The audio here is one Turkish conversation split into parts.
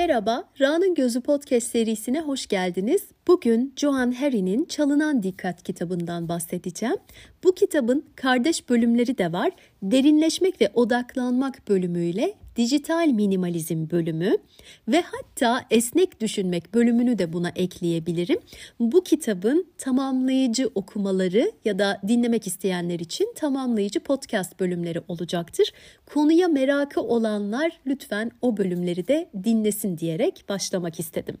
Merhaba, Ra'nın Gözü Podcast serisine hoş geldiniz. Bugün Joan Harry'nin Çalınan Dikkat kitabından bahsedeceğim. Bu kitabın kardeş bölümleri de var. Derinleşmek ve odaklanmak bölümüyle dijital minimalizm bölümü ve hatta esnek düşünmek bölümünü de buna ekleyebilirim. Bu kitabın tamamlayıcı okumaları ya da dinlemek isteyenler için tamamlayıcı podcast bölümleri olacaktır. Konuya merakı olanlar lütfen o bölümleri de dinlesin diyerek başlamak istedim.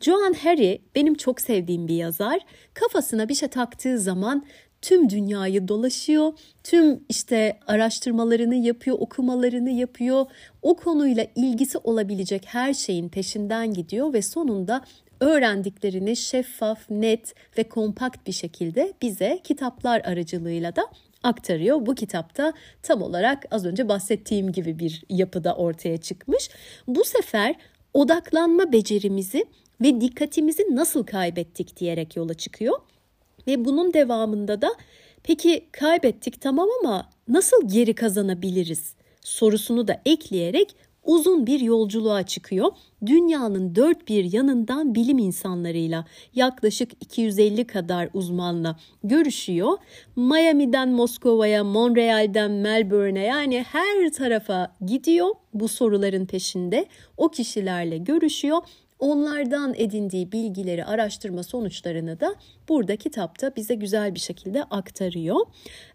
Joan Harry benim çok sevdiğim bir yazar. Kafasına bir şey taktığı zaman tüm dünyayı dolaşıyor. Tüm işte araştırmalarını yapıyor, okumalarını yapıyor. O konuyla ilgisi olabilecek her şeyin peşinden gidiyor ve sonunda öğrendiklerini şeffaf, net ve kompakt bir şekilde bize kitaplar aracılığıyla da aktarıyor. Bu kitapta tam olarak az önce bahsettiğim gibi bir yapıda ortaya çıkmış. Bu sefer odaklanma becerimizi ve dikkatimizi nasıl kaybettik diyerek yola çıkıyor. Ve bunun devamında da peki kaybettik tamam ama nasıl geri kazanabiliriz sorusunu da ekleyerek uzun bir yolculuğa çıkıyor. Dünyanın dört bir yanından bilim insanlarıyla yaklaşık 250 kadar uzmanla görüşüyor. Miami'den Moskova'ya, Montreal'den Melbourne'e yani her tarafa gidiyor bu soruların peşinde. O kişilerle görüşüyor onlardan edindiği bilgileri, araştırma sonuçlarını da burada kitapta bize güzel bir şekilde aktarıyor.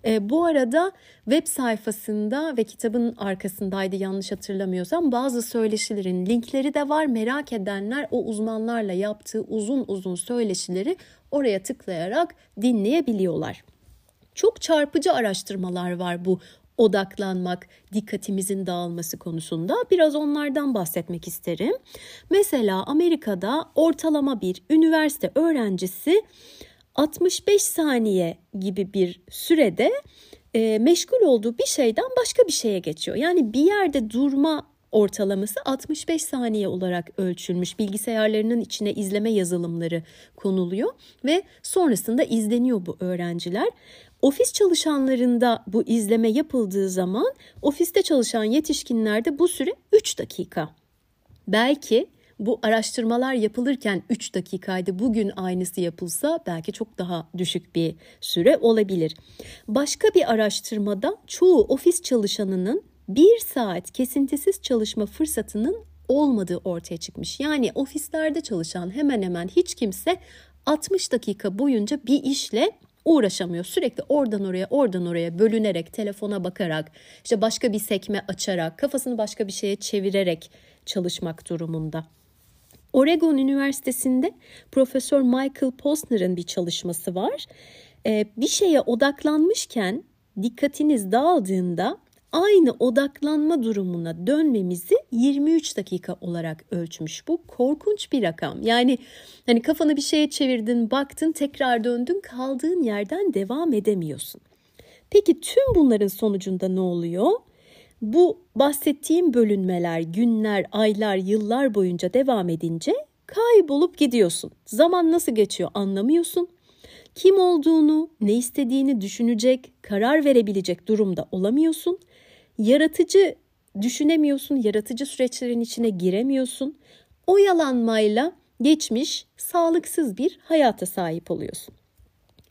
E, bu arada web sayfasında ve kitabın arkasındaydı yanlış hatırlamıyorsam bazı söyleşilerin linkleri de var. Merak edenler o uzmanlarla yaptığı uzun uzun söyleşileri oraya tıklayarak dinleyebiliyorlar. Çok çarpıcı araştırmalar var bu odaklanmak, dikkatimizin dağılması konusunda biraz onlardan bahsetmek isterim. Mesela Amerika'da ortalama bir üniversite öğrencisi 65 saniye gibi bir sürede e, meşgul olduğu bir şeyden başka bir şeye geçiyor. Yani bir yerde durma ortalaması 65 saniye olarak ölçülmüş. Bilgisayarlarının içine izleme yazılımları konuluyor ve sonrasında izleniyor bu öğrenciler. Ofis çalışanlarında bu izleme yapıldığı zaman ofiste çalışan yetişkinlerde bu süre 3 dakika. Belki bu araştırmalar yapılırken 3 dakikaydı. Bugün aynısı yapılsa belki çok daha düşük bir süre olabilir. Başka bir araştırmada çoğu ofis çalışanının 1 saat kesintisiz çalışma fırsatının olmadığı ortaya çıkmış. Yani ofislerde çalışan hemen hemen hiç kimse 60 dakika boyunca bir işle uğraşamıyor. Sürekli oradan oraya oradan oraya bölünerek telefona bakarak işte başka bir sekme açarak kafasını başka bir şeye çevirerek çalışmak durumunda. Oregon Üniversitesi'nde Profesör Michael Posner'ın bir çalışması var. Ee, bir şeye odaklanmışken dikkatiniz dağıldığında aynı odaklanma durumuna dönmemizi 23 dakika olarak ölçmüş. Bu korkunç bir rakam. Yani hani kafanı bir şeye çevirdin, baktın, tekrar döndün, kaldığın yerden devam edemiyorsun. Peki tüm bunların sonucunda ne oluyor? Bu bahsettiğim bölünmeler günler, aylar, yıllar boyunca devam edince kaybolup gidiyorsun. Zaman nasıl geçiyor anlamıyorsun. Kim olduğunu, ne istediğini düşünecek, karar verebilecek durumda olamıyorsun yaratıcı düşünemiyorsun, yaratıcı süreçlerin içine giremiyorsun. Oyalanmayla geçmiş sağlıksız bir hayata sahip oluyorsun.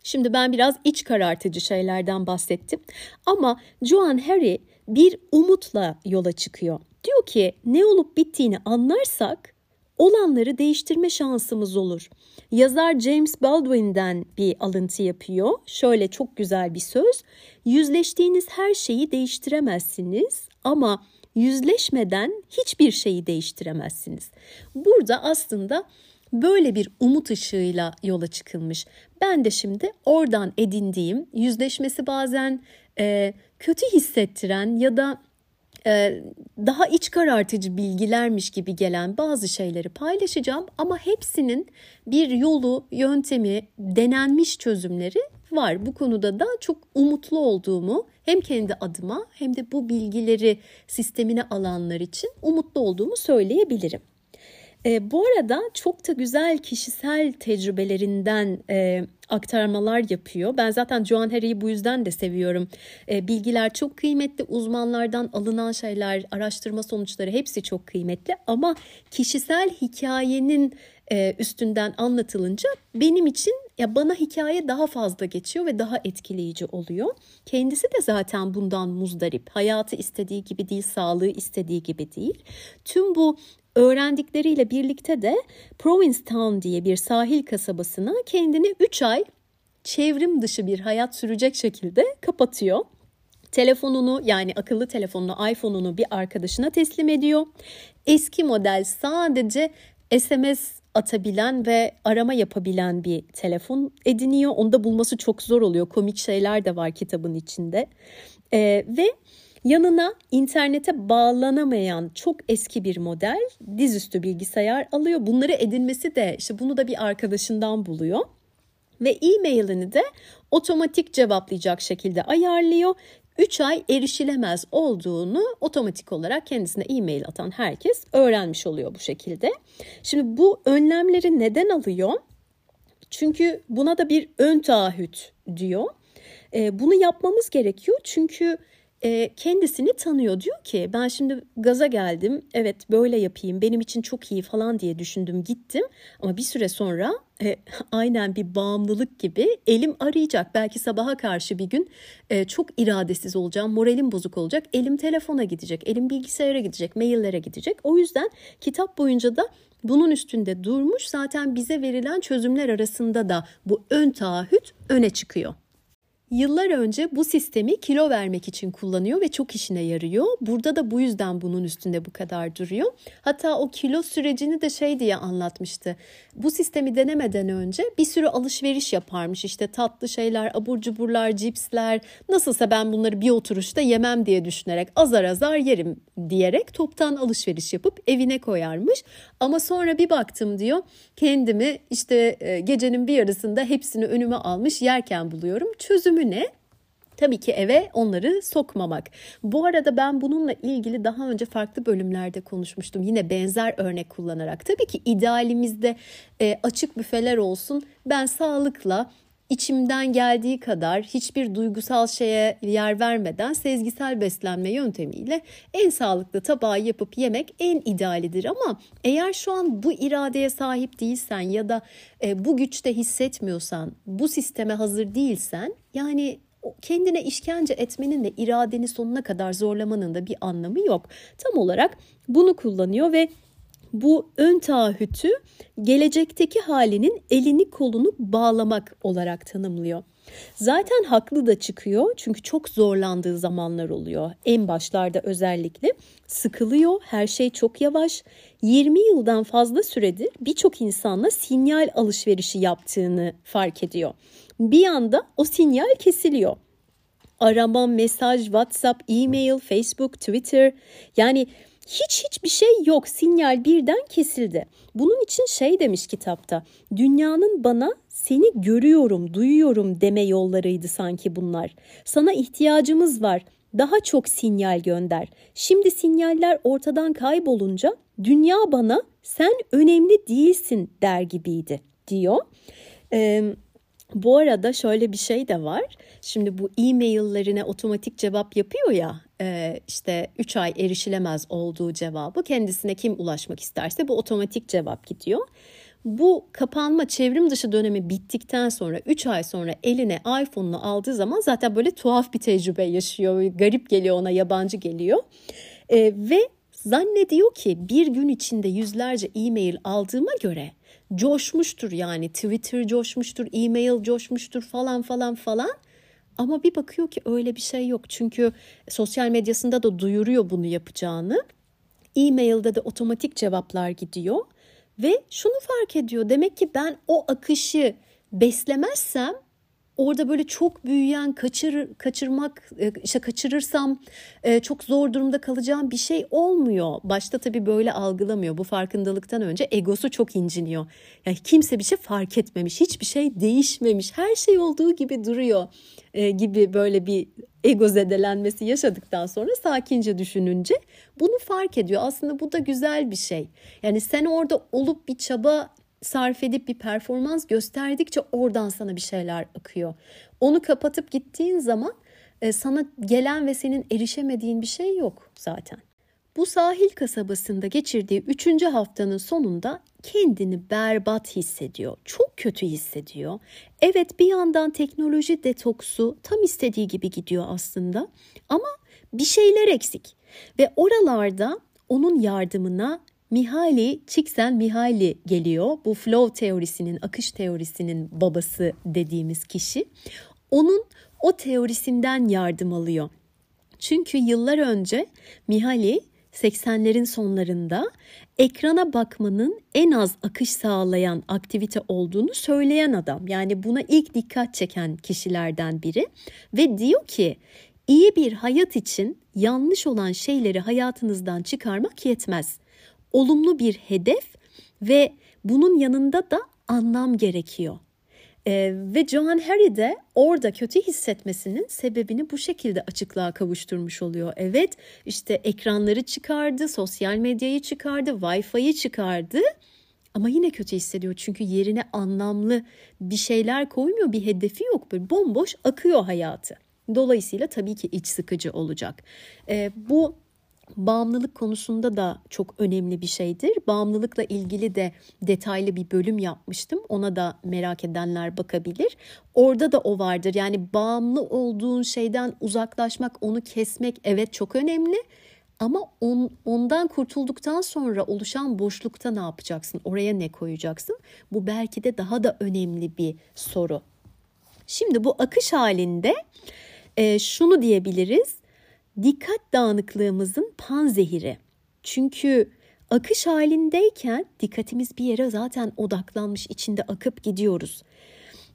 Şimdi ben biraz iç karartıcı şeylerden bahsettim ama Joan Harry bir umutla yola çıkıyor. Diyor ki ne olup bittiğini anlarsak olanları değiştirme şansımız olur. Yazar James Baldwin'den bir alıntı yapıyor. Şöyle çok güzel bir söz. Yüzleştiğiniz her şeyi değiştiremezsiniz ama yüzleşmeden hiçbir şeyi değiştiremezsiniz. Burada aslında böyle bir umut ışığıyla yola çıkılmış. Ben de şimdi oradan edindiğim yüzleşmesi bazen e, kötü hissettiren ya da e, daha iç karartıcı bilgilermiş gibi gelen bazı şeyleri paylaşacağım ama hepsinin bir yolu, yöntemi, denenmiş çözümleri var. Bu konuda da çok umutlu olduğumu hem kendi adıma hem de bu bilgileri sistemine alanlar için umutlu olduğumu söyleyebilirim. E, bu arada çok da güzel kişisel tecrübelerinden e, aktarmalar yapıyor. Ben zaten Joan Harry'i bu yüzden de seviyorum. E, bilgiler çok kıymetli, uzmanlardan alınan şeyler, araştırma sonuçları hepsi çok kıymetli. Ama kişisel hikayenin e, üstünden anlatılınca benim için ya bana hikaye daha fazla geçiyor ve daha etkileyici oluyor. Kendisi de zaten bundan muzdarip. Hayatı istediği gibi değil, sağlığı istediği gibi değil. Tüm bu öğrendikleriyle birlikte de Provincetown diye bir sahil kasabasına kendini 3 ay çevrim dışı bir hayat sürecek şekilde kapatıyor. Telefonunu yani akıllı telefonunu iPhone'unu bir arkadaşına teslim ediyor. Eski model sadece SMS atabilen ve arama yapabilen bir telefon ediniyor. Onu da bulması çok zor oluyor. Komik şeyler de var kitabın içinde. Ee, ve yanına internete bağlanamayan çok eski bir model dizüstü bilgisayar alıyor. Bunları edinmesi de işte bunu da bir arkadaşından buluyor ve e-mailini de otomatik cevaplayacak şekilde ayarlıyor 3 ay erişilemez olduğunu otomatik olarak kendisine e-mail atan herkes öğrenmiş oluyor bu şekilde. Şimdi bu önlemleri neden alıyor? Çünkü buna da bir ön taahhüt diyor. E, bunu yapmamız gerekiyor çünkü e, kendisini tanıyor. Diyor ki ben şimdi gaza geldim. Evet böyle yapayım benim için çok iyi falan diye düşündüm gittim. Ama bir süre sonra e, aynen bir bağımlılık gibi elim arayacak. Belki sabaha karşı bir gün e, çok iradesiz olacağım. Moralim bozuk olacak. Elim telefona gidecek. Elim bilgisayara gidecek. Maillere gidecek. O yüzden kitap boyunca da bunun üstünde durmuş. Zaten bize verilen çözümler arasında da bu ön taahhüt öne çıkıyor. Yıllar önce bu sistemi kilo vermek için kullanıyor ve çok işine yarıyor. Burada da bu yüzden bunun üstünde bu kadar duruyor. Hatta o kilo sürecini de şey diye anlatmıştı. Bu sistemi denemeden önce bir sürü alışveriş yaparmış. İşte tatlı şeyler, abur cuburlar, cipsler. Nasılsa ben bunları bir oturuşta yemem diye düşünerek azar azar yerim diyerek toptan alışveriş yapıp evine koyarmış. Ama sonra bir baktım diyor kendimi işte e, gecenin bir yarısında hepsini önüme almış yerken buluyorum. Çözümü ne? Tabii ki eve onları sokmamak. Bu arada ben bununla ilgili daha önce farklı bölümlerde konuşmuştum. Yine benzer örnek kullanarak. Tabii ki idealimizde e, açık büfeler olsun. Ben sağlıkla içimden geldiği kadar hiçbir duygusal şeye yer vermeden sezgisel beslenme yöntemiyle en sağlıklı tabağı yapıp yemek en idealidir ama eğer şu an bu iradeye sahip değilsen ya da e, bu güçte hissetmiyorsan, bu sisteme hazır değilsen yani kendine işkence etmenin ve iradeni sonuna kadar zorlamanın da bir anlamı yok. Tam olarak bunu kullanıyor ve bu ön taahhütü gelecekteki halinin elini kolunu bağlamak olarak tanımlıyor. Zaten haklı da çıkıyor çünkü çok zorlandığı zamanlar oluyor. En başlarda özellikle sıkılıyor, her şey çok yavaş. 20 yıldan fazla süredir birçok insanla sinyal alışverişi yaptığını fark ediyor. Bir anda o sinyal kesiliyor. Arama, mesaj, WhatsApp, e-mail, Facebook, Twitter yani hiç hiçbir şey yok. Sinyal birden kesildi. Bunun için şey demiş kitapta. Dünyanın bana seni görüyorum, duyuyorum deme yollarıydı sanki bunlar. Sana ihtiyacımız var. Daha çok sinyal gönder. Şimdi sinyaller ortadan kaybolunca dünya bana sen önemli değilsin der gibiydi diyor. Ee, bu arada şöyle bir şey de var. Şimdi bu e-maillerine otomatik cevap yapıyor ya e, işte 3 ay erişilemez olduğu cevabı kendisine kim ulaşmak isterse bu otomatik cevap gidiyor. Bu kapanma çevrim dışı dönemi bittikten sonra 3 ay sonra eline iPhone'unu aldığı zaman zaten böyle tuhaf bir tecrübe yaşıyor. Garip geliyor ona yabancı geliyor. E, ve zannediyor ki bir gün içinde yüzlerce e-mail aldığıma göre coşmuştur yani Twitter coşmuştur, e-mail coşmuştur falan falan falan. Ama bir bakıyor ki öyle bir şey yok. Çünkü sosyal medyasında da duyuruyor bunu yapacağını. E-mail'de de otomatik cevaplar gidiyor ve şunu fark ediyor. Demek ki ben o akışı beslemezsem orada böyle çok büyüyen kaçır kaçırmak e, işte kaçırırsam e, çok zor durumda kalacağım bir şey olmuyor. Başta tabii böyle algılamıyor. Bu farkındalıktan önce egosu çok inciniyor. Yani kimse bir şey fark etmemiş, hiçbir şey değişmemiş. Her şey olduğu gibi duruyor e, gibi böyle bir ego zedelenmesi yaşadıktan sonra sakince düşününce bunu fark ediyor. Aslında bu da güzel bir şey. Yani sen orada olup bir çaba sarf edip bir performans gösterdikçe oradan sana bir şeyler akıyor. Onu kapatıp gittiğin zaman e, sana gelen ve senin erişemediğin bir şey yok zaten. Bu sahil kasabasında geçirdiği üçüncü haftanın sonunda kendini berbat hissediyor. Çok kötü hissediyor. Evet bir yandan teknoloji detoksu tam istediği gibi gidiyor aslında. Ama bir şeyler eksik. Ve oralarda onun yardımına Mihaly Csikszentmihalyi geliyor. Bu flow teorisinin, akış teorisinin babası dediğimiz kişi. Onun o teorisinden yardım alıyor. Çünkü yıllar önce Mihaly 80'lerin sonlarında ekrana bakmanın en az akış sağlayan aktivite olduğunu söyleyen adam. Yani buna ilk dikkat çeken kişilerden biri ve diyor ki iyi bir hayat için yanlış olan şeyleri hayatınızdan çıkarmak yetmez. Olumlu bir hedef ve bunun yanında da anlam gerekiyor. Ee, ve Joan Harry de orada kötü hissetmesinin sebebini bu şekilde açıklığa kavuşturmuş oluyor. Evet işte ekranları çıkardı, sosyal medyayı çıkardı, Wi-Fi'yi çıkardı ama yine kötü hissediyor. Çünkü yerine anlamlı bir şeyler koymuyor, bir hedefi yok. Böyle bomboş akıyor hayatı. Dolayısıyla tabii ki iç sıkıcı olacak. Ee, bu bağımlılık konusunda da çok önemli bir şeydir. Bağımlılıkla ilgili de detaylı bir bölüm yapmıştım. Ona da merak edenler bakabilir. Orada da o vardır. Yani bağımlı olduğun şeyden uzaklaşmak, onu kesmek evet çok önemli. Ama on, ondan kurtulduktan sonra oluşan boşlukta ne yapacaksın? Oraya ne koyacaksın? Bu belki de daha da önemli bir soru. Şimdi bu akış halinde e, şunu diyebiliriz dikkat dağınıklığımızın panzehiri. Çünkü akış halindeyken dikkatimiz bir yere zaten odaklanmış içinde akıp gidiyoruz.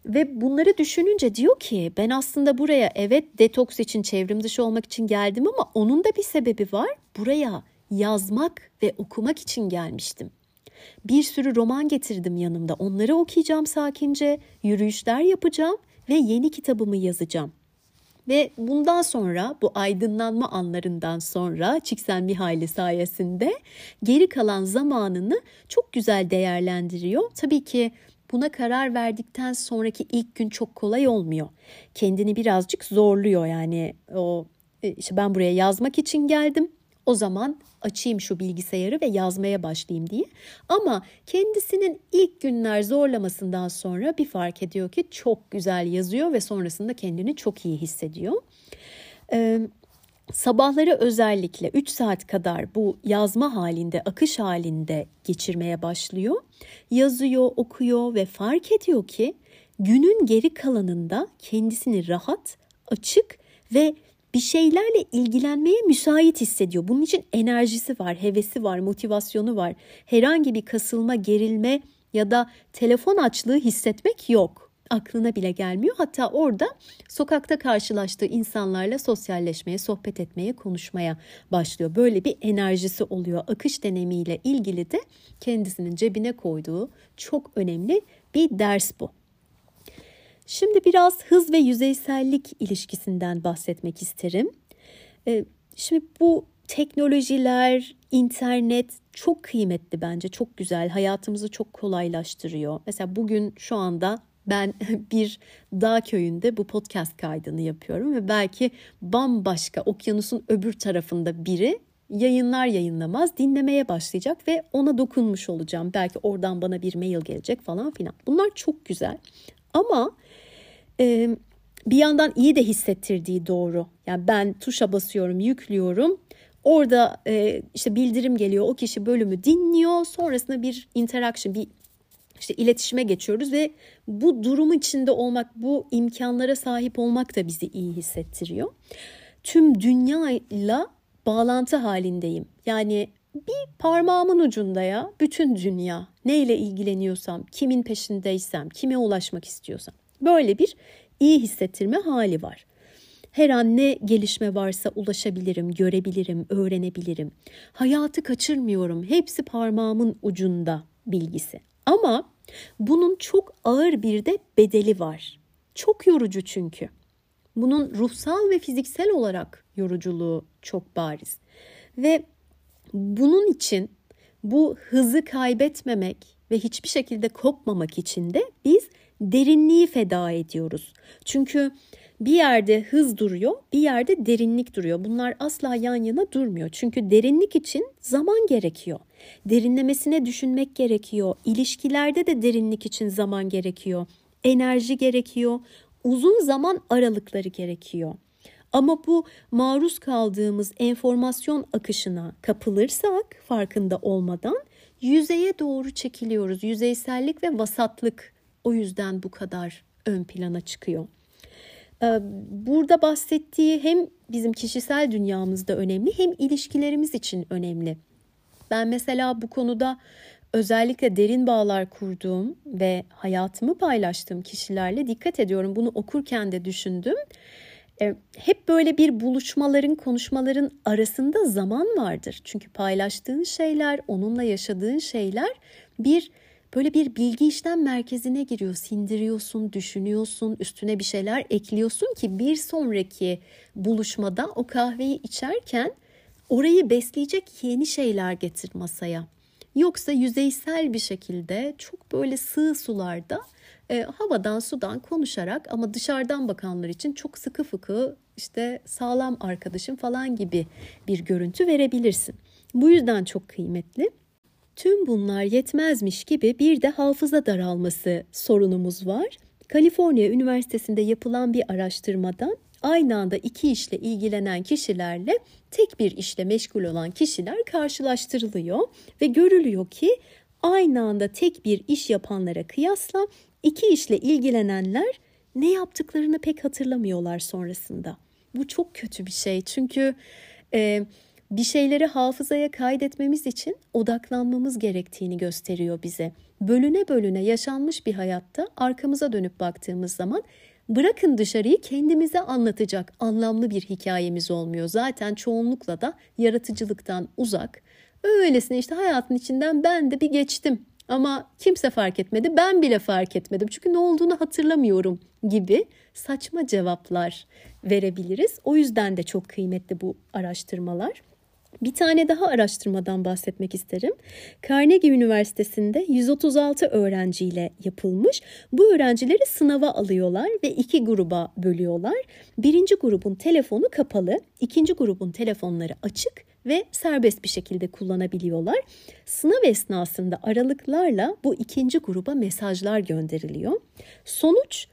Ve bunları düşününce diyor ki ben aslında buraya evet detoks için çevrim dışı olmak için geldim ama onun da bir sebebi var. Buraya yazmak ve okumak için gelmiştim. Bir sürü roman getirdim yanımda. Onları okuyacağım sakince, yürüyüşler yapacağım ve yeni kitabımı yazacağım. Ve bundan sonra bu aydınlanma anlarından sonra Csikszentmihalyi sayesinde geri kalan zamanını çok güzel değerlendiriyor. Tabii ki buna karar verdikten sonraki ilk gün çok kolay olmuyor. Kendini birazcık zorluyor yani o e, işte ben buraya yazmak için geldim. O zaman açayım şu bilgisayarı ve yazmaya başlayayım diye. Ama kendisinin ilk günler zorlamasından sonra bir fark ediyor ki çok güzel yazıyor ve sonrasında kendini çok iyi hissediyor. Ee, sabahları özellikle 3 saat kadar bu yazma halinde, akış halinde geçirmeye başlıyor. Yazıyor, okuyor ve fark ediyor ki günün geri kalanında kendisini rahat, açık ve bir şeylerle ilgilenmeye müsait hissediyor. Bunun için enerjisi var, hevesi var, motivasyonu var. Herhangi bir kasılma, gerilme ya da telefon açlığı hissetmek yok. Aklına bile gelmiyor. Hatta orada sokakta karşılaştığı insanlarla sosyalleşmeye, sohbet etmeye, konuşmaya başlıyor. Böyle bir enerjisi oluyor. Akış denemiyle ilgili de kendisinin cebine koyduğu çok önemli bir ders bu. Şimdi biraz hız ve yüzeysellik ilişkisinden bahsetmek isterim. Ee, şimdi bu teknolojiler, internet çok kıymetli bence, çok güzel. Hayatımızı çok kolaylaştırıyor. Mesela bugün şu anda ben bir dağ köyünde bu podcast kaydını yapıyorum ve belki bambaşka okyanusun öbür tarafında biri yayınlar yayınlamaz dinlemeye başlayacak ve ona dokunmuş olacağım. Belki oradan bana bir mail gelecek falan filan. Bunlar çok güzel. Ama e, bir yandan iyi de hissettirdiği doğru. Yani ben tuşa basıyorum, yüklüyorum. Orada e, işte bildirim geliyor. O kişi bölümü dinliyor. Sonrasında bir interaction, bir işte iletişime geçiyoruz ve bu durum içinde olmak, bu imkanlara sahip olmak da bizi iyi hissettiriyor. Tüm dünyayla bağlantı halindeyim. Yani bir parmağımın ucunda ya bütün dünya neyle ilgileniyorsam, kimin peşindeysem, kime ulaşmak istiyorsam. Böyle bir iyi hissettirme hali var. Her an ne gelişme varsa ulaşabilirim, görebilirim, öğrenebilirim. Hayatı kaçırmıyorum. Hepsi parmağımın ucunda bilgisi. Ama bunun çok ağır bir de bedeli var. Çok yorucu çünkü. Bunun ruhsal ve fiziksel olarak yoruculuğu çok bariz. Ve bunun için bu hızı kaybetmemek ve hiçbir şekilde kopmamak için de biz derinliği feda ediyoruz. Çünkü bir yerde hız duruyor, bir yerde derinlik duruyor. Bunlar asla yan yana durmuyor. Çünkü derinlik için zaman gerekiyor. Derinlemesine düşünmek gerekiyor. İlişkilerde de derinlik için zaman gerekiyor. Enerji gerekiyor. Uzun zaman aralıkları gerekiyor. Ama bu maruz kaldığımız enformasyon akışına kapılırsak farkında olmadan yüzeye doğru çekiliyoruz. Yüzeysellik ve vasatlık o yüzden bu kadar ön plana çıkıyor. Ee, burada bahsettiği hem bizim kişisel dünyamızda önemli hem ilişkilerimiz için önemli. Ben mesela bu konuda özellikle derin bağlar kurduğum ve hayatımı paylaştığım kişilerle dikkat ediyorum. Bunu okurken de düşündüm. Ee, hep böyle bir buluşmaların, konuşmaların arasında zaman vardır. Çünkü paylaştığın şeyler, onunla yaşadığın şeyler bir böyle bir bilgi işlem merkezine giriyor. Sindiriyorsun, düşünüyorsun, üstüne bir şeyler ekliyorsun ki bir sonraki buluşmada o kahveyi içerken orayı besleyecek yeni şeyler getir masaya. Yoksa yüzeysel bir şekilde çok böyle sığ sularda e, havadan sudan konuşarak ama dışarıdan bakanlar için çok sıkı fıkı işte sağlam arkadaşım falan gibi bir görüntü verebilirsin. Bu yüzden çok kıymetli. Tüm bunlar yetmezmiş gibi bir de hafıza daralması sorunumuz var. Kaliforniya Üniversitesi'nde yapılan bir araştırmadan aynı anda iki işle ilgilenen kişilerle tek bir işle meşgul olan kişiler karşılaştırılıyor ve görülüyor ki aynı anda tek bir iş yapanlara kıyasla iki işle ilgilenenler ne yaptıklarını pek hatırlamıyorlar sonrasında. Bu çok kötü bir şey çünkü e, bir şeyleri hafızaya kaydetmemiz için odaklanmamız gerektiğini gösteriyor bize. Bölüne bölüne yaşanmış bir hayatta arkamıza dönüp baktığımız zaman bırakın dışarıyı kendimize anlatacak anlamlı bir hikayemiz olmuyor. Zaten çoğunlukla da yaratıcılıktan uzak. Öylesine işte hayatın içinden ben de bir geçtim ama kimse fark etmedi. Ben bile fark etmedim. Çünkü ne olduğunu hatırlamıyorum gibi saçma cevaplar verebiliriz. O yüzden de çok kıymetli bu araştırmalar. Bir tane daha araştırmadan bahsetmek isterim. Carnegie Üniversitesi'nde 136 öğrenciyle yapılmış. Bu öğrencileri sınava alıyorlar ve iki gruba bölüyorlar. Birinci grubun telefonu kapalı, ikinci grubun telefonları açık ve serbest bir şekilde kullanabiliyorlar. Sınav esnasında aralıklarla bu ikinci gruba mesajlar gönderiliyor. Sonuç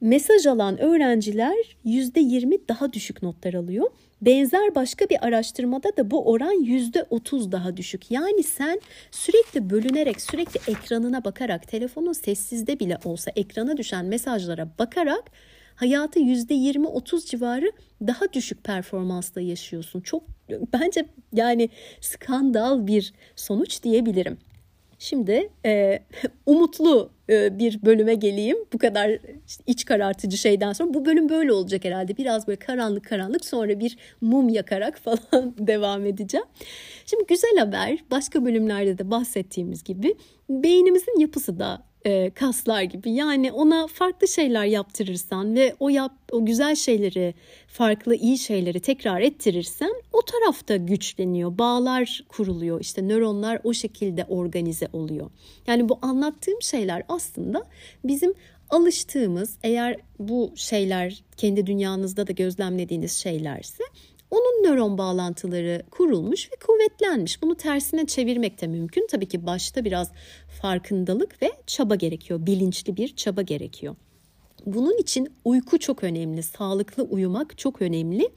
mesaj alan öğrenciler %20 daha düşük notlar alıyor. Benzer başka bir araştırmada da bu oran %30 daha düşük. Yani sen sürekli bölünerek, sürekli ekranına bakarak, telefonun sessizde bile olsa ekrana düşen mesajlara bakarak hayatı %20-30 civarı daha düşük performansla yaşıyorsun. Çok bence yani skandal bir sonuç diyebilirim. Şimdi e, umutlu bir bölüme geleyim. Bu kadar iç karartıcı şeyden sonra bu bölüm böyle olacak herhalde. Biraz böyle karanlık karanlık sonra bir mum yakarak falan devam edeceğim. Şimdi güzel haber başka bölümlerde de bahsettiğimiz gibi beynimizin yapısı da e, kaslar gibi. Yani ona farklı şeyler yaptırırsan ve o yap o güzel şeyleri, farklı iyi şeyleri tekrar ettirirsen tarafta güçleniyor. Bağlar kuruluyor. İşte nöronlar o şekilde organize oluyor. Yani bu anlattığım şeyler aslında bizim alıştığımız eğer bu şeyler kendi dünyanızda da gözlemlediğiniz şeylerse onun nöron bağlantıları kurulmuş ve kuvvetlenmiş. Bunu tersine çevirmek de mümkün. Tabii ki başta biraz farkındalık ve çaba gerekiyor. Bilinçli bir çaba gerekiyor. Bunun için uyku çok önemli. Sağlıklı uyumak çok önemli.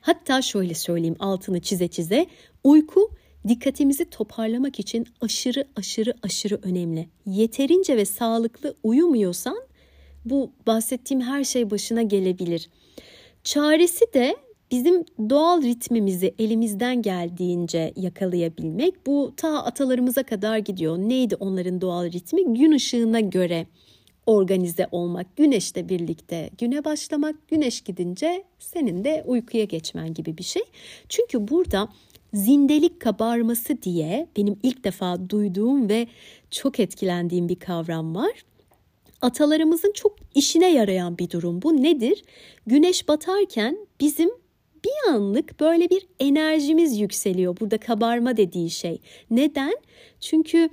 Hatta şöyle söyleyeyim altını çize çize. Uyku dikkatimizi toparlamak için aşırı aşırı aşırı önemli. Yeterince ve sağlıklı uyumuyorsan bu bahsettiğim her şey başına gelebilir. Çaresi de bizim doğal ritmimizi elimizden geldiğince yakalayabilmek bu ta atalarımıza kadar gidiyor. Neydi onların doğal ritmi? Gün ışığına göre organize olmak, güneşle birlikte güne başlamak, güneş gidince senin de uykuya geçmen gibi bir şey. Çünkü burada zindelik kabarması diye benim ilk defa duyduğum ve çok etkilendiğim bir kavram var. atalarımızın çok işine yarayan bir durum. Bu nedir? Güneş batarken bizim bir anlık böyle bir enerjimiz yükseliyor. Burada kabarma dediği şey. Neden? Çünkü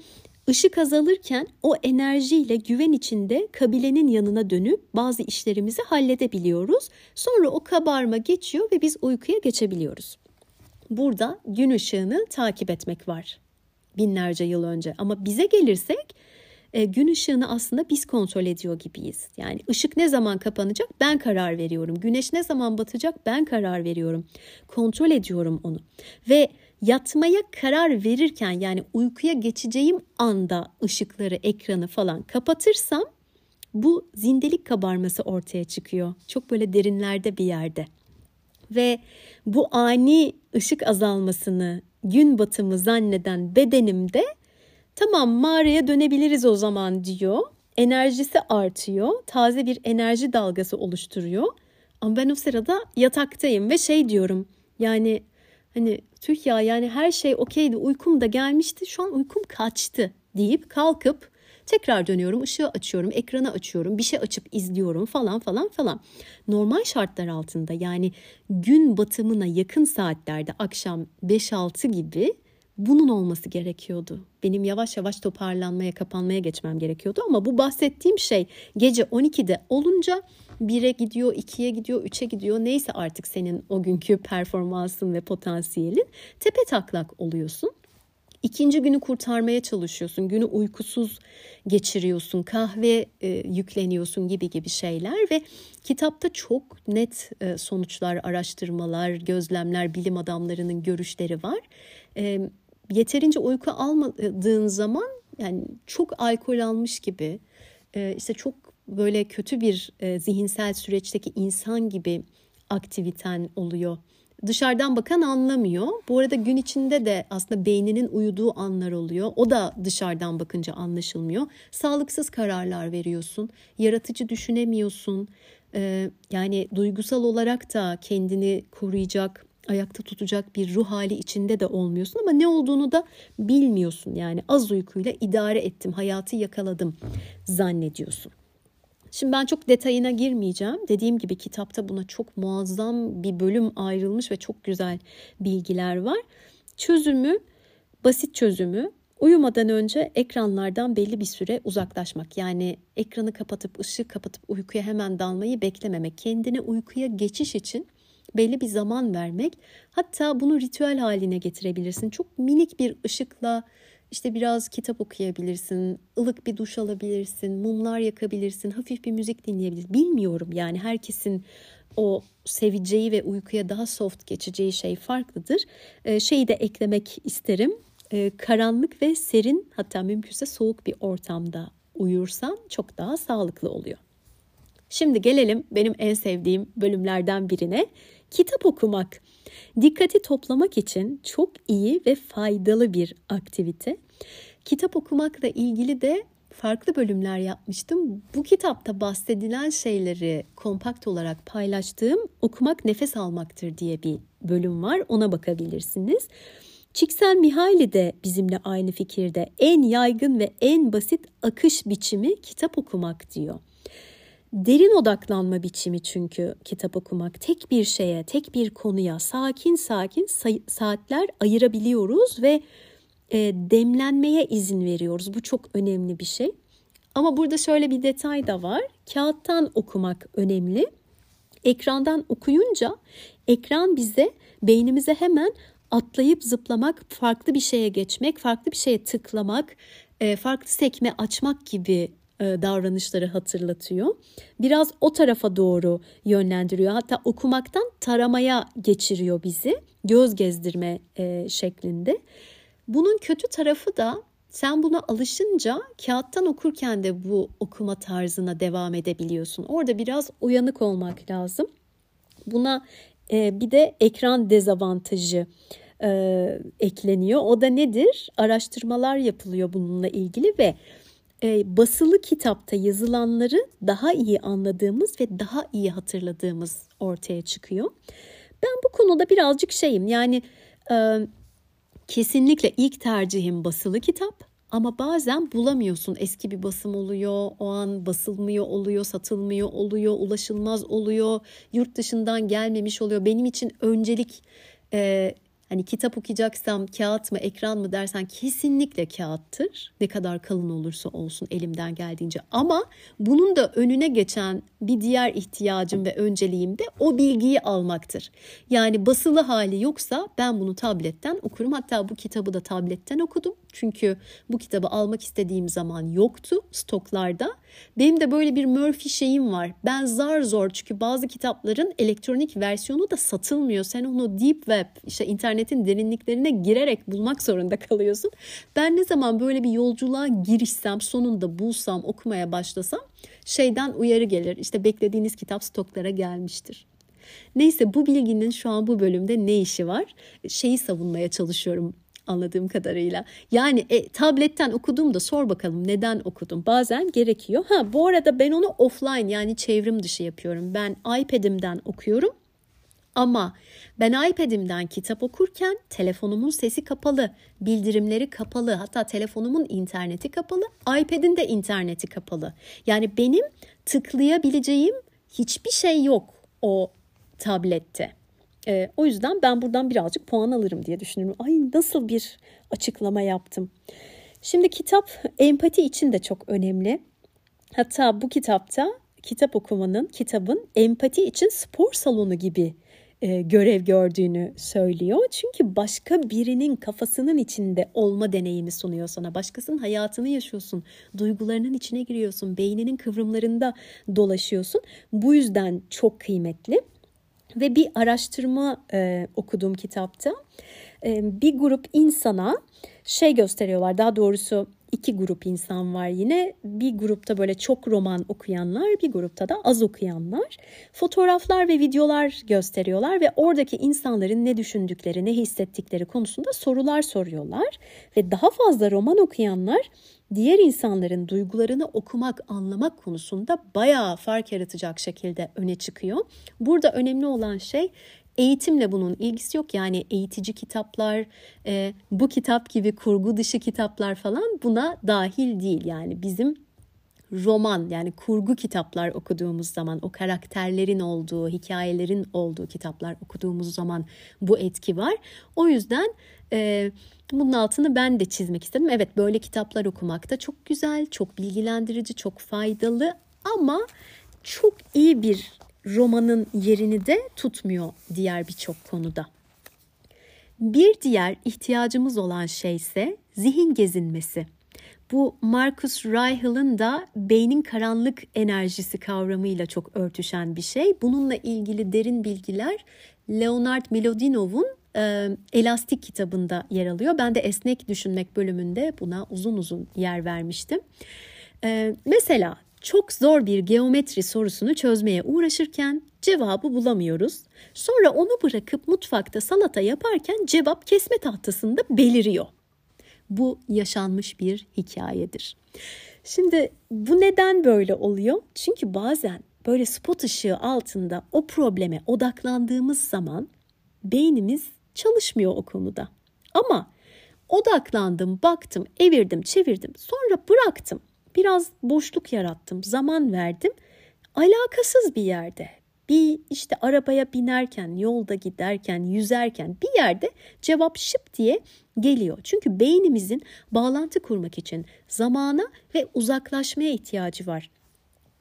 ışık azalırken o enerjiyle güven içinde kabilenin yanına dönüp bazı işlerimizi halledebiliyoruz. Sonra o kabarma geçiyor ve biz uykuya geçebiliyoruz. Burada gün ışığını takip etmek var binlerce yıl önce. Ama bize gelirsek e, gün ışığını aslında biz kontrol ediyor gibiyiz. Yani ışık ne zaman kapanacak ben karar veriyorum. Güneş ne zaman batacak ben karar veriyorum. Kontrol ediyorum onu. Ve yatmaya karar verirken yani uykuya geçeceğim anda ışıkları, ekranı falan kapatırsam bu zindelik kabarması ortaya çıkıyor. Çok böyle derinlerde bir yerde. Ve bu ani ışık azalmasını, gün batımı zanneden bedenimde tamam mağaraya dönebiliriz o zaman diyor. Enerjisi artıyor. Taze bir enerji dalgası oluşturuyor. Ama ben o sırada yataktayım ve şey diyorum. Yani hani ya yani her şey okeydi uykum da gelmişti şu an uykum kaçtı deyip kalkıp tekrar dönüyorum ışığı açıyorum ekranı açıyorum bir şey açıp izliyorum falan falan falan. Normal şartlar altında yani gün batımına yakın saatlerde akşam 5-6 gibi bunun olması gerekiyordu. Benim yavaş yavaş toparlanmaya, kapanmaya geçmem gerekiyordu ama bu bahsettiğim şey gece 12'de olunca 1'e gidiyor, 2'ye gidiyor, 3'e gidiyor. Neyse artık senin o günkü performansın ve potansiyelin tepe taklak oluyorsun. İkinci günü kurtarmaya çalışıyorsun. Günü uykusuz geçiriyorsun. Kahve e, yükleniyorsun gibi gibi şeyler ve kitapta çok net e, sonuçlar, araştırmalar, gözlemler, bilim adamlarının görüşleri var. E, yeterince uyku almadığın zaman yani çok alkol almış gibi e, işte çok böyle kötü bir e, zihinsel süreçteki insan gibi aktiviten oluyor. Dışarıdan bakan anlamıyor. Bu arada gün içinde de aslında beyninin uyuduğu anlar oluyor. O da dışarıdan bakınca anlaşılmıyor. Sağlıksız kararlar veriyorsun. Yaratıcı düşünemiyorsun. Ee, yani duygusal olarak da kendini koruyacak, ayakta tutacak bir ruh hali içinde de olmuyorsun ama ne olduğunu da bilmiyorsun. Yani az uykuyla idare ettim, hayatı yakaladım zannediyorsun. Şimdi ben çok detayına girmeyeceğim. Dediğim gibi kitapta buna çok muazzam bir bölüm ayrılmış ve çok güzel bilgiler var. Çözümü, basit çözümü uyumadan önce ekranlardan belli bir süre uzaklaşmak. Yani ekranı kapatıp ışığı kapatıp uykuya hemen dalmayı beklememek. Kendine uykuya geçiş için belli bir zaman vermek. Hatta bunu ritüel haline getirebilirsin. Çok minik bir ışıkla işte biraz kitap okuyabilirsin, ılık bir duş alabilirsin, mumlar yakabilirsin, hafif bir müzik dinleyebilirsin. Bilmiyorum yani herkesin o seveceği ve uykuya daha soft geçeceği şey farklıdır. Ee, şeyi de eklemek isterim. Ee, karanlık ve serin hatta mümkünse soğuk bir ortamda uyursan çok daha sağlıklı oluyor. Şimdi gelelim benim en sevdiğim bölümlerden birine. Kitap okumak. Dikkati toplamak için çok iyi ve faydalı bir aktivite. Kitap okumakla ilgili de farklı bölümler yapmıştım. Bu kitapta bahsedilen şeyleri kompakt olarak paylaştığım okumak nefes almaktır diye bir bölüm var. Ona bakabilirsiniz. Mihaly de bizimle aynı fikirde. En yaygın ve en basit akış biçimi kitap okumak diyor. Derin odaklanma biçimi çünkü kitap okumak. Tek bir şeye, tek bir konuya sakin sakin saatler ayırabiliyoruz ve e, demlenmeye izin veriyoruz. Bu çok önemli bir şey. Ama burada şöyle bir detay da var. Kağıttan okumak önemli. Ekrandan okuyunca ekran bize beynimize hemen atlayıp zıplamak, farklı bir şeye geçmek, farklı bir şeye tıklamak, e, farklı sekme açmak gibi davranışları hatırlatıyor. Biraz o tarafa doğru yönlendiriyor. Hatta okumaktan taramaya geçiriyor bizi. Göz gezdirme e, şeklinde. Bunun kötü tarafı da sen buna alışınca kağıttan okurken de bu okuma tarzına devam edebiliyorsun. Orada biraz uyanık olmak lazım. Buna e, bir de ekran dezavantajı e, ekleniyor. O da nedir? Araştırmalar yapılıyor bununla ilgili ve e, basılı kitapta yazılanları daha iyi anladığımız ve daha iyi hatırladığımız ortaya çıkıyor. Ben bu konuda birazcık şeyim yani e, kesinlikle ilk tercihim basılı kitap Ama bazen bulamıyorsun. Eski bir basım oluyor, o an basılmıyor oluyor, satılmıyor oluyor, ulaşılmaz oluyor, yurt dışından gelmemiş oluyor. Benim için öncelik e, Hani kitap okuyacaksam kağıt mı ekran mı dersen kesinlikle kağıttır. Ne kadar kalın olursa olsun elimden geldiğince. Ama bunun da önüne geçen bir diğer ihtiyacım ve önceliğim de o bilgiyi almaktır. Yani basılı hali yoksa ben bunu tabletten okurum. Hatta bu kitabı da tabletten okudum. Çünkü bu kitabı almak istediğim zaman yoktu stoklarda. Benim de böyle bir Murphy şeyim var. Ben zar zor çünkü bazı kitapların elektronik versiyonu da satılmıyor. Sen onu deep web işte internetin derinliklerine girerek bulmak zorunda kalıyorsun. Ben ne zaman böyle bir yolculuğa girişsem sonunda bulsam okumaya başlasam şeyden uyarı gelir. İşte beklediğiniz kitap stoklara gelmiştir. Neyse bu bilginin şu an bu bölümde ne işi var? Şeyi savunmaya çalışıyorum anladığım kadarıyla. Yani e, tabletten okuduğumda sor bakalım neden okudum. Bazen gerekiyor. Ha bu arada ben onu offline yani çevrim dışı yapıyorum. Ben iPad'imden okuyorum. Ama ben iPad'imden kitap okurken telefonumun sesi kapalı, bildirimleri kapalı, hatta telefonumun interneti kapalı, iPad'in de interneti kapalı. Yani benim tıklayabileceğim hiçbir şey yok o tablette. E, o yüzden ben buradan birazcık puan alırım diye düşünüyorum. Ay nasıl bir açıklama yaptım. Şimdi kitap empati için de çok önemli. Hatta bu kitapta kitap okumanın, kitabın empati için spor salonu gibi e, görev gördüğünü söylüyor. Çünkü başka birinin kafasının içinde olma deneyimi sunuyor sana. Başkasının hayatını yaşıyorsun, duygularının içine giriyorsun, beyninin kıvrımlarında dolaşıyorsun. Bu yüzden çok kıymetli. Ve bir araştırma e, okuduğum kitapta e, bir grup insana şey gösteriyorlar. Daha doğrusu iki grup insan var yine. Bir grupta böyle çok roman okuyanlar, bir grupta da az okuyanlar. Fotoğraflar ve videolar gösteriyorlar ve oradaki insanların ne düşündükleri, ne hissettikleri konusunda sorular soruyorlar. Ve daha fazla roman okuyanlar diğer insanların duygularını okumak, anlamak konusunda bayağı fark yaratacak şekilde öne çıkıyor. Burada önemli olan şey Eğitimle bunun ilgisi yok. Yani eğitici kitaplar, e, bu kitap gibi kurgu dışı kitaplar falan buna dahil değil. Yani bizim roman yani kurgu kitaplar okuduğumuz zaman o karakterlerin olduğu, hikayelerin olduğu kitaplar okuduğumuz zaman bu etki var. O yüzden e, bunun altını ben de çizmek istedim. Evet böyle kitaplar okumak da çok güzel, çok bilgilendirici, çok faydalı ama çok iyi bir romanın yerini de tutmuyor diğer birçok konuda. Bir diğer ihtiyacımız olan şey ise zihin gezinmesi. Bu Marcus Reichel'ın da beynin karanlık enerjisi kavramıyla çok örtüşen bir şey. Bununla ilgili derin bilgiler Leonard Milodinov'un e, Elastik kitabında yer alıyor. Ben de esnek düşünmek bölümünde buna uzun uzun yer vermiştim. E, mesela çok zor bir geometri sorusunu çözmeye uğraşırken cevabı bulamıyoruz. Sonra onu bırakıp mutfakta salata yaparken cevap kesme tahtasında beliriyor. Bu yaşanmış bir hikayedir. Şimdi bu neden böyle oluyor? Çünkü bazen böyle spot ışığı altında o probleme odaklandığımız zaman beynimiz çalışmıyor o konuda. Ama odaklandım, baktım, evirdim, çevirdim, sonra bıraktım biraz boşluk yarattım, zaman verdim. Alakasız bir yerde, bir işte arabaya binerken, yolda giderken, yüzerken bir yerde cevap şıp diye geliyor. Çünkü beynimizin bağlantı kurmak için zamana ve uzaklaşmaya ihtiyacı var.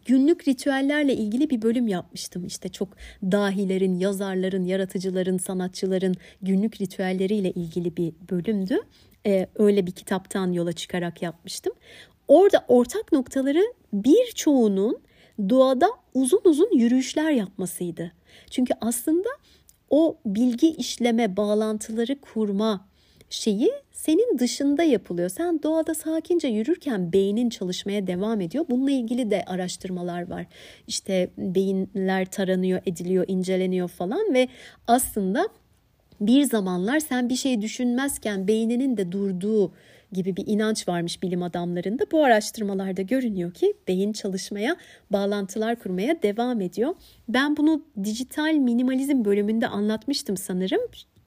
Günlük ritüellerle ilgili bir bölüm yapmıştım. İşte çok dahilerin, yazarların, yaratıcıların, sanatçıların günlük ritüelleriyle ilgili bir bölümdü. Ee, öyle bir kitaptan yola çıkarak yapmıştım. Orada ortak noktaları birçoğunun doğada uzun uzun yürüyüşler yapmasıydı. Çünkü aslında o bilgi işleme, bağlantıları kurma şeyi senin dışında yapılıyor. Sen doğada sakince yürürken beynin çalışmaya devam ediyor. Bununla ilgili de araştırmalar var. İşte beyinler taranıyor, ediliyor, inceleniyor falan ve aslında bir zamanlar sen bir şey düşünmezken beyninin de durduğu gibi bir inanç varmış bilim adamlarında. Bu araştırmalarda görünüyor ki beyin çalışmaya, bağlantılar kurmaya devam ediyor. Ben bunu dijital minimalizm bölümünde anlatmıştım sanırım.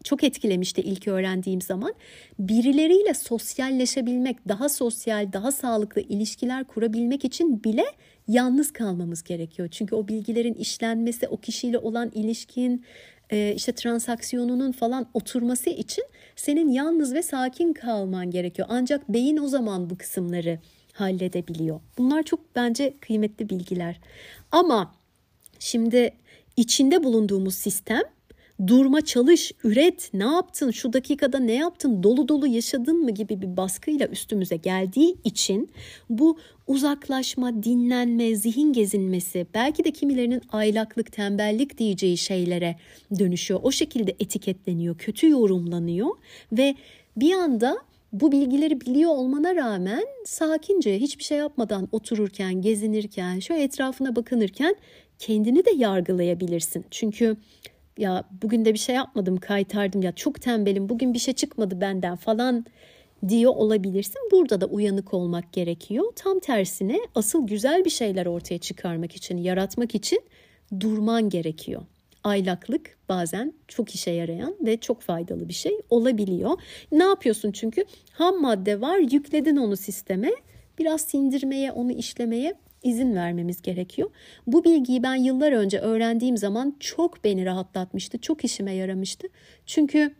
çok etkilemişti ilk öğrendiğim zaman. Birileriyle sosyalleşebilmek, daha sosyal, daha sağlıklı ilişkiler kurabilmek için bile yalnız kalmamız gerekiyor. Çünkü o bilgilerin işlenmesi, o kişiyle olan ilişkin, e, işte transaksiyonunun falan oturması için senin yalnız ve sakin kalman gerekiyor. Ancak beyin o zaman bu kısımları halledebiliyor. Bunlar çok bence kıymetli bilgiler. Ama şimdi içinde bulunduğumuz sistem durma çalış, üret, ne yaptın, şu dakikada ne yaptın, dolu dolu yaşadın mı gibi bir baskıyla üstümüze geldiği için bu uzaklaşma, dinlenme, zihin gezinmesi belki de kimilerinin aylaklık, tembellik diyeceği şeylere dönüşüyor. O şekilde etiketleniyor, kötü yorumlanıyor ve bir anda bu bilgileri biliyor olmana rağmen sakince hiçbir şey yapmadan otururken, gezinirken, şu etrafına bakınırken kendini de yargılayabilirsin. Çünkü ya bugün de bir şey yapmadım kaytardım ya çok tembelim bugün bir şey çıkmadı benden falan diyor olabilirsin. Burada da uyanık olmak gerekiyor. Tam tersine asıl güzel bir şeyler ortaya çıkarmak için, yaratmak için durman gerekiyor. Aylaklık bazen çok işe yarayan ve çok faydalı bir şey olabiliyor. Ne yapıyorsun çünkü ham madde var, yükledin onu sisteme. Biraz sindirmeye, onu işlemeye izin vermemiz gerekiyor. Bu bilgiyi ben yıllar önce öğrendiğim zaman çok beni rahatlatmıştı, çok işime yaramıştı. Çünkü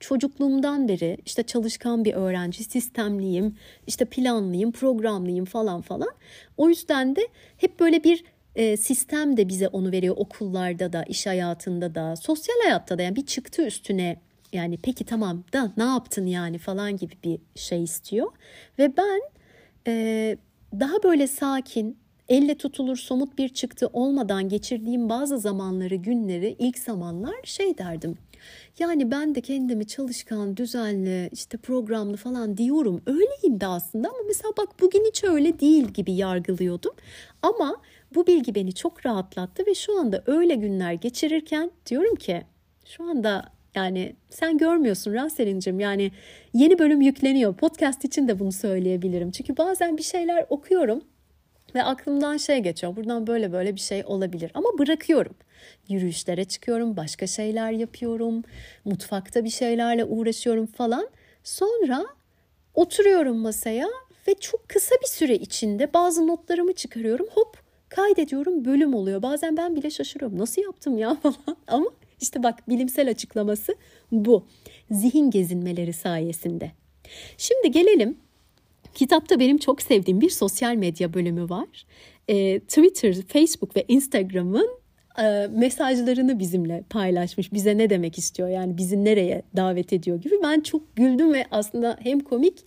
çocukluğumdan beri işte çalışkan bir öğrenci, sistemliyim, işte planlıyım, programlıyım falan falan. O yüzden de hep böyle bir e, sistem de bize onu veriyor okullarda da, iş hayatında da, sosyal hayatta da yani bir çıktı üstüne yani peki tamam da ne yaptın yani falan gibi bir şey istiyor. Ve ben e, daha böyle sakin, elle tutulur somut bir çıktı olmadan geçirdiğim bazı zamanları, günleri ilk zamanlar şey derdim. Yani ben de kendimi çalışkan, düzenli, işte programlı falan diyorum. Öyleyim de aslında ama mesela bak bugün hiç öyle değil gibi yargılıyordum. Ama bu bilgi beni çok rahatlattı ve şu anda öyle günler geçirirken diyorum ki şu anda yani sen görmüyorsun Raselin'cim yani yeni bölüm yükleniyor. Podcast için de bunu söyleyebilirim. Çünkü bazen bir şeyler okuyorum ve aklımdan şey geçiyor. Buradan böyle böyle bir şey olabilir ama bırakıyorum. Yürüyüşlere çıkıyorum, başka şeyler yapıyorum, mutfakta bir şeylerle uğraşıyorum falan. Sonra oturuyorum masaya ve çok kısa bir süre içinde bazı notlarımı çıkarıyorum. Hop kaydediyorum bölüm oluyor. Bazen ben bile şaşırıyorum. Nasıl yaptım ya falan ama işte bak bilimsel açıklaması bu. Zihin gezinmeleri sayesinde. Şimdi gelelim Kitapta benim çok sevdiğim bir sosyal medya bölümü var. E, Twitter, Facebook ve Instagram'ın e, mesajlarını bizimle paylaşmış. Bize ne demek istiyor yani bizi nereye davet ediyor gibi. Ben çok güldüm ve aslında hem komik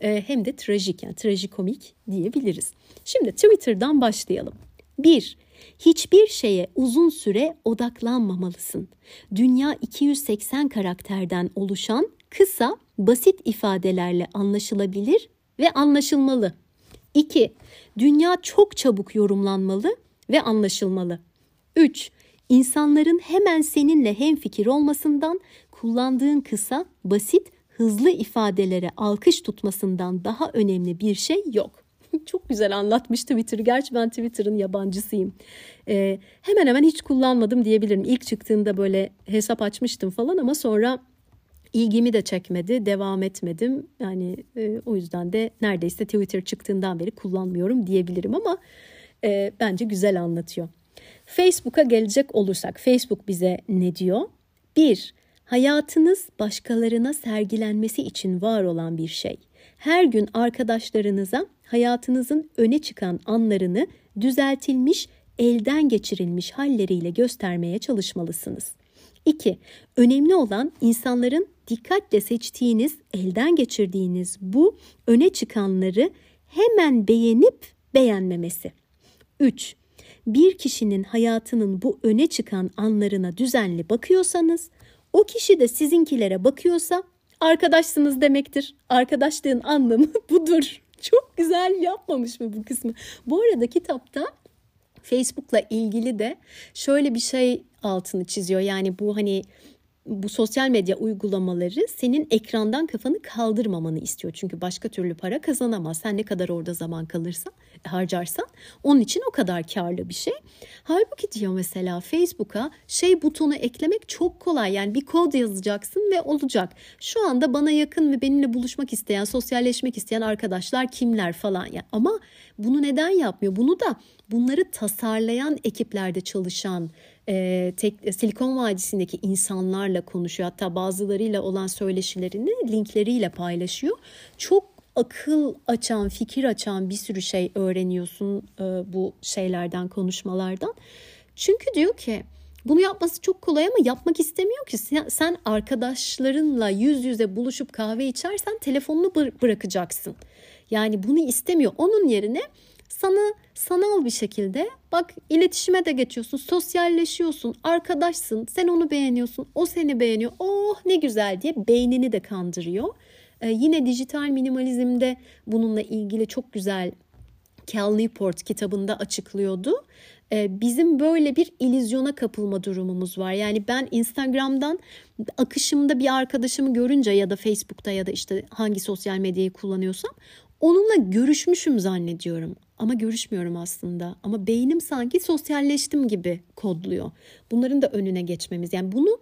e, hem de trajik yani trajikomik diyebiliriz. Şimdi Twitter'dan başlayalım. 1. Hiçbir şeye uzun süre odaklanmamalısın. Dünya 280 karakterden oluşan kısa, basit ifadelerle anlaşılabilir ve anlaşılmalı. 2. Dünya çok çabuk yorumlanmalı ve anlaşılmalı. 3. İnsanların hemen seninle hemfikir olmasından kullandığın kısa, basit, hızlı ifadelere alkış tutmasından daha önemli bir şey yok. çok güzel anlatmış Twitter. Gerçi ben Twitter'ın yabancısıyım. Ee, hemen hemen hiç kullanmadım diyebilirim. İlk çıktığında böyle hesap açmıştım falan ama sonra ilgimi de çekmedi, devam etmedim. Yani e, o yüzden de neredeyse Twitter çıktığından beri kullanmıyorum diyebilirim ama e, bence güzel anlatıyor. Facebook'a gelecek olursak Facebook bize ne diyor? 1. Hayatınız başkalarına sergilenmesi için var olan bir şey. Her gün arkadaşlarınıza hayatınızın öne çıkan anlarını düzeltilmiş, elden geçirilmiş halleriyle göstermeye çalışmalısınız. 2. Önemli olan insanların dikkatle seçtiğiniz, elden geçirdiğiniz bu öne çıkanları hemen beğenip beğenmemesi. 3. Bir kişinin hayatının bu öne çıkan anlarına düzenli bakıyorsanız, o kişi de sizinkilere bakıyorsa arkadaşsınız demektir. Arkadaşlığın anlamı budur. Çok güzel yapmamış mı bu kısmı? Bu arada kitapta Facebook'la ilgili de şöyle bir şey altını çiziyor. Yani bu hani bu sosyal medya uygulamaları senin ekrandan kafanı kaldırmamanı istiyor. Çünkü başka türlü para kazanamaz. Sen ne kadar orada zaman kalırsan. Harcarsan onun için o kadar karlı bir şey. Halbuki diyor mesela Facebook'a şey butonu eklemek çok kolay. Yani bir kod yazacaksın ve olacak. Şu anda bana yakın ve benimle buluşmak isteyen, sosyalleşmek isteyen arkadaşlar kimler falan. Ya. Ama bunu neden yapmıyor? Bunu da bunları tasarlayan ekiplerde çalışan e, tek, Silikon Vadisi'ndeki insanlarla konuşuyor. Hatta bazılarıyla olan söyleşilerini linkleriyle paylaşıyor. Çok akıl açan, fikir açan bir sürü şey öğreniyorsun e, bu şeylerden, konuşmalardan. Çünkü diyor ki bunu yapması çok kolay ama yapmak istemiyor ki. Sen arkadaşlarınla yüz yüze buluşup kahve içersen telefonunu bırakacaksın. Yani bunu istemiyor. Onun yerine sana sanal bir şekilde bak iletişime de geçiyorsun, sosyalleşiyorsun, arkadaşsın, sen onu beğeniyorsun, o seni beğeniyor. Oh ne güzel diye beynini de kandırıyor. Ee, yine dijital minimalizmde bununla ilgili çok güzel Cal Newport kitabında açıklıyordu. Ee, bizim böyle bir ilizyona kapılma durumumuz var. Yani ben Instagram'dan akışımda bir arkadaşımı görünce ya da Facebook'ta ya da işte hangi sosyal medyayı kullanıyorsam onunla görüşmüşüm zannediyorum ama görüşmüyorum aslında. Ama beynim sanki sosyalleştim gibi kodluyor. Bunların da önüne geçmemiz. Yani bunu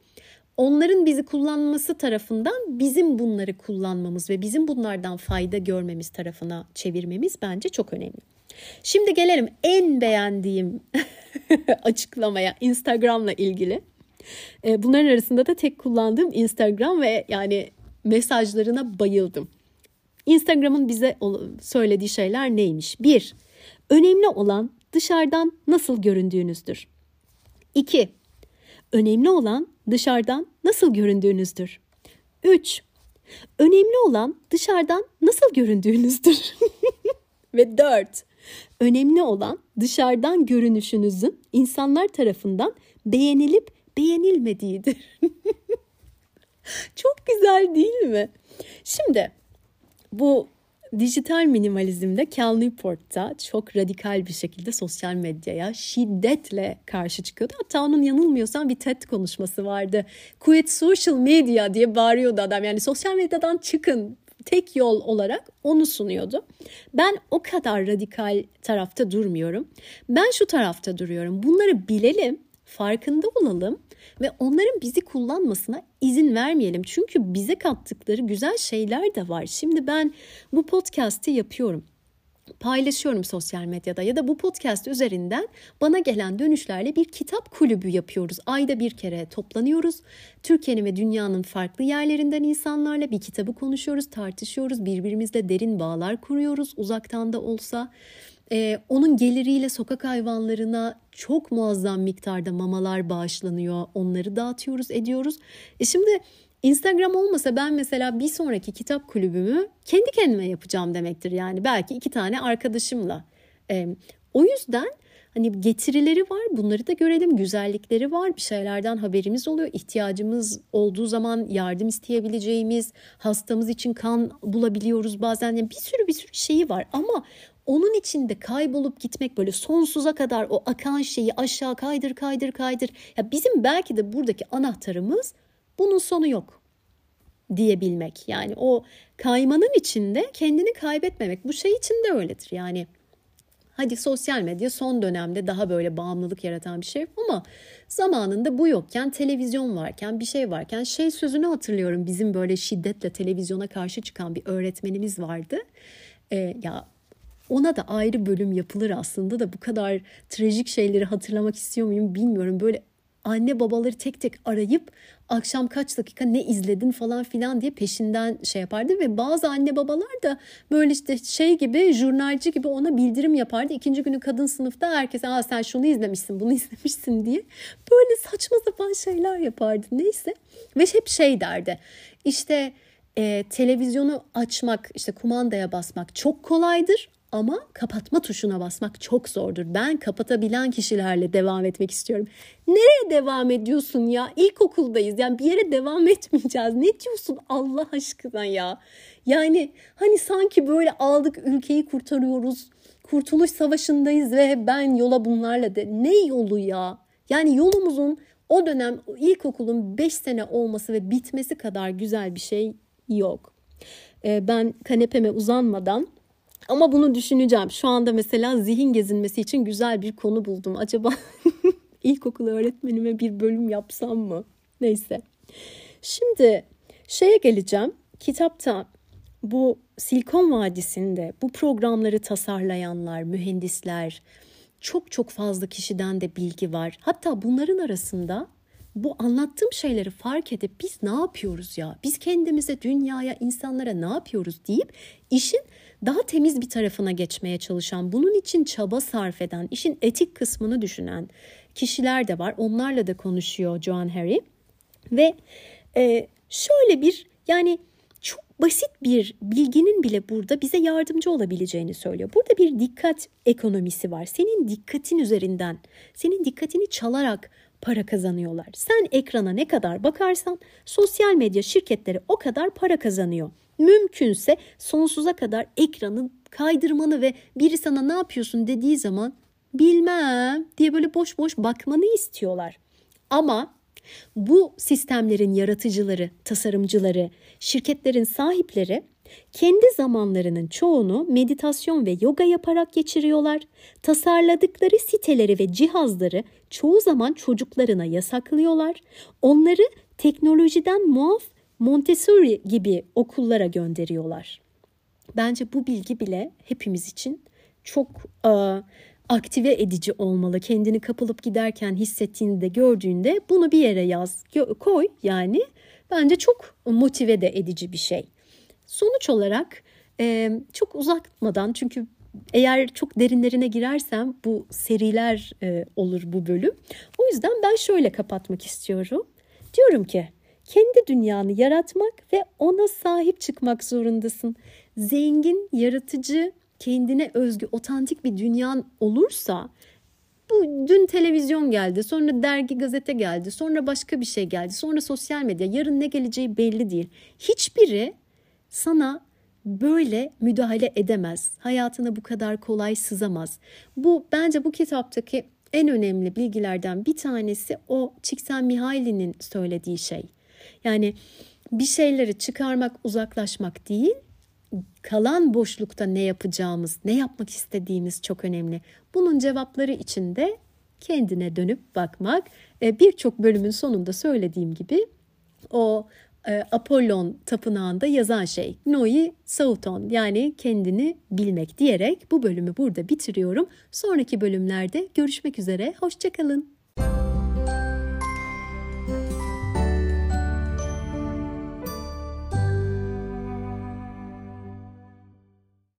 onların bizi kullanması tarafından bizim bunları kullanmamız ve bizim bunlardan fayda görmemiz tarafına çevirmemiz bence çok önemli. Şimdi gelelim en beğendiğim açıklamaya Instagram'la ilgili. Ee, bunların arasında da tek kullandığım Instagram ve yani mesajlarına bayıldım. Instagram'ın bize söylediği şeyler neymiş? Bir, önemli olan dışarıdan nasıl göründüğünüzdür. İki, önemli olan dışarıdan nasıl göründüğünüzdür. Üç, önemli olan dışarıdan nasıl göründüğünüzdür. Ve dört, önemli olan dışarıdan görünüşünüzün insanlar tarafından beğenilip beğenilmediğidir. Çok güzel değil mi? Şimdi bu dijital minimalizmde Cal Newport'ta çok radikal bir şekilde sosyal medyaya şiddetle karşı çıkıyordu. Hatta onun yanılmıyorsam bir TED konuşması vardı. Quit social media diye bağırıyordu adam. Yani sosyal medyadan çıkın tek yol olarak onu sunuyordu. Ben o kadar radikal tarafta durmuyorum. Ben şu tarafta duruyorum. Bunları bilelim, farkında olalım ve onların bizi kullanmasına izin vermeyelim. Çünkü bize kattıkları güzel şeyler de var. Şimdi ben bu podcast'i yapıyorum paylaşıyorum sosyal medyada ya da bu podcast üzerinden bana gelen dönüşlerle bir kitap kulübü yapıyoruz. Ayda bir kere toplanıyoruz. Türkiye'nin ve dünyanın farklı yerlerinden insanlarla bir kitabı konuşuyoruz, tartışıyoruz, birbirimizle derin bağlar kuruyoruz uzaktan da olsa. Ee, onun geliriyle sokak hayvanlarına çok muazzam miktarda mamalar bağışlanıyor. Onları dağıtıyoruz, ediyoruz. E şimdi Instagram olmasa ben mesela bir sonraki kitap kulübümü kendi kendime yapacağım demektir. Yani belki iki tane arkadaşımla. Ee, o yüzden hani getirileri var bunları da görelim güzellikleri var bir şeylerden haberimiz oluyor ihtiyacımız olduğu zaman yardım isteyebileceğimiz hastamız için kan bulabiliyoruz bazen yani bir sürü bir sürü şeyi var ama onun içinde kaybolup gitmek böyle sonsuza kadar o akan şeyi aşağı kaydır kaydır kaydır. Ya bizim belki de buradaki anahtarımız bunun sonu yok diyebilmek. Yani o kaymanın içinde kendini kaybetmemek. Bu şey için de öyledir. Yani hadi sosyal medya son dönemde daha böyle bağımlılık yaratan bir şey ama zamanında bu yokken televizyon varken bir şey varken şey sözünü hatırlıyorum bizim böyle şiddetle televizyona karşı çıkan bir öğretmenimiz vardı. Ee, ya ona da ayrı bölüm yapılır aslında da bu kadar trajik şeyleri hatırlamak istiyor muyum bilmiyorum. Böyle anne babaları tek tek arayıp akşam kaç dakika ne izledin falan filan diye peşinden şey yapardı ve bazı anne babalar da böyle işte şey gibi jurnalci gibi ona bildirim yapardı. İkinci günü kadın sınıfta herkese Aa, sen şunu izlemişsin bunu izlemişsin diye böyle saçma sapan şeyler yapardı neyse ve hep şey derdi işte e, televizyonu açmak işte kumandaya basmak çok kolaydır ama kapatma tuşuna basmak çok zordur. Ben kapatabilen kişilerle devam etmek istiyorum. Nereye devam ediyorsun ya? İlkokuldayız. Yani bir yere devam etmeyeceğiz. Ne diyorsun Allah aşkına ya? Yani hani sanki böyle aldık ülkeyi kurtarıyoruz. Kurtuluş Savaşı'ndayız ve ben yola bunlarla de. Ne yolu ya? Yani yolumuzun o dönem ilkokulun 5 sene olması ve bitmesi kadar güzel bir şey yok. Ee, ben kanepeme uzanmadan Ama bunu düşüneceğim. Şu anda mesela zihin gezinmesi için güzel bir konu buldum. Acaba ilkokul öğretmenime bir bölüm yapsam mı? Neyse. Şimdi şeye geleceğim. Kitapta bu Silikon Vadisi'nde bu programları tasarlayanlar, mühendisler, çok çok fazla kişiden de bilgi var. Hatta bunların arasında bu anlattığım şeyleri fark edip biz ne yapıyoruz ya? Biz kendimize, dünyaya, insanlara ne yapıyoruz deyip işin daha temiz bir tarafına geçmeye çalışan, bunun için çaba sarf eden, işin etik kısmını düşünen kişiler de var. Onlarla da konuşuyor Joan Harry. Ve e, şöyle bir yani çok basit bir bilginin bile burada bize yardımcı olabileceğini söylüyor. Burada bir dikkat ekonomisi var. Senin dikkatin üzerinden, senin dikkatini çalarak para kazanıyorlar. Sen ekrana ne kadar bakarsan sosyal medya şirketleri o kadar para kazanıyor. Mümkünse sonsuza kadar ekranı kaydırmanı ve biri sana ne yapıyorsun dediği zaman bilmem diye böyle boş boş bakmanı istiyorlar. Ama bu sistemlerin yaratıcıları, tasarımcıları, şirketlerin sahipleri kendi zamanlarının çoğunu meditasyon ve yoga yaparak geçiriyorlar. Tasarladıkları siteleri ve cihazları çoğu zaman çocuklarına yasaklıyorlar. Onları teknolojiden muaf Montessori gibi okullara gönderiyorlar. Bence bu bilgi bile hepimiz için çok e, aktive edici olmalı. Kendini kapılıp giderken hissettiğinde, gördüğünde bunu bir yere yaz, koy yani. Bence çok motive de edici bir şey. Sonuç olarak e, çok uzatmadan çünkü eğer çok derinlerine girersem bu seriler e, olur bu bölüm. O yüzden ben şöyle kapatmak istiyorum. Diyorum ki kendi dünyanı yaratmak ve ona sahip çıkmak zorundasın. Zengin, yaratıcı, kendine özgü, otantik bir dünyan olursa bu dün televizyon geldi, sonra dergi, gazete geldi, sonra başka bir şey geldi, sonra sosyal medya, yarın ne geleceği belli değil. Hiçbiri sana böyle müdahale edemez. Hayatına bu kadar kolay sızamaz. Bu bence bu kitaptaki en önemli bilgilerden bir tanesi o Csikszentmihalyi'nin söylediği şey. Yani bir şeyleri çıkarmak, uzaklaşmak değil, kalan boşlukta ne yapacağımız, ne yapmak istediğimiz çok önemli. Bunun cevapları için de kendine dönüp bakmak. E, birçok bölümün sonunda söylediğim gibi o e, Apollon tapınağında yazan şey Noi Sauton yani kendini bilmek diyerek bu bölümü burada bitiriyorum. Sonraki bölümlerde görüşmek üzere. Hoşçakalın.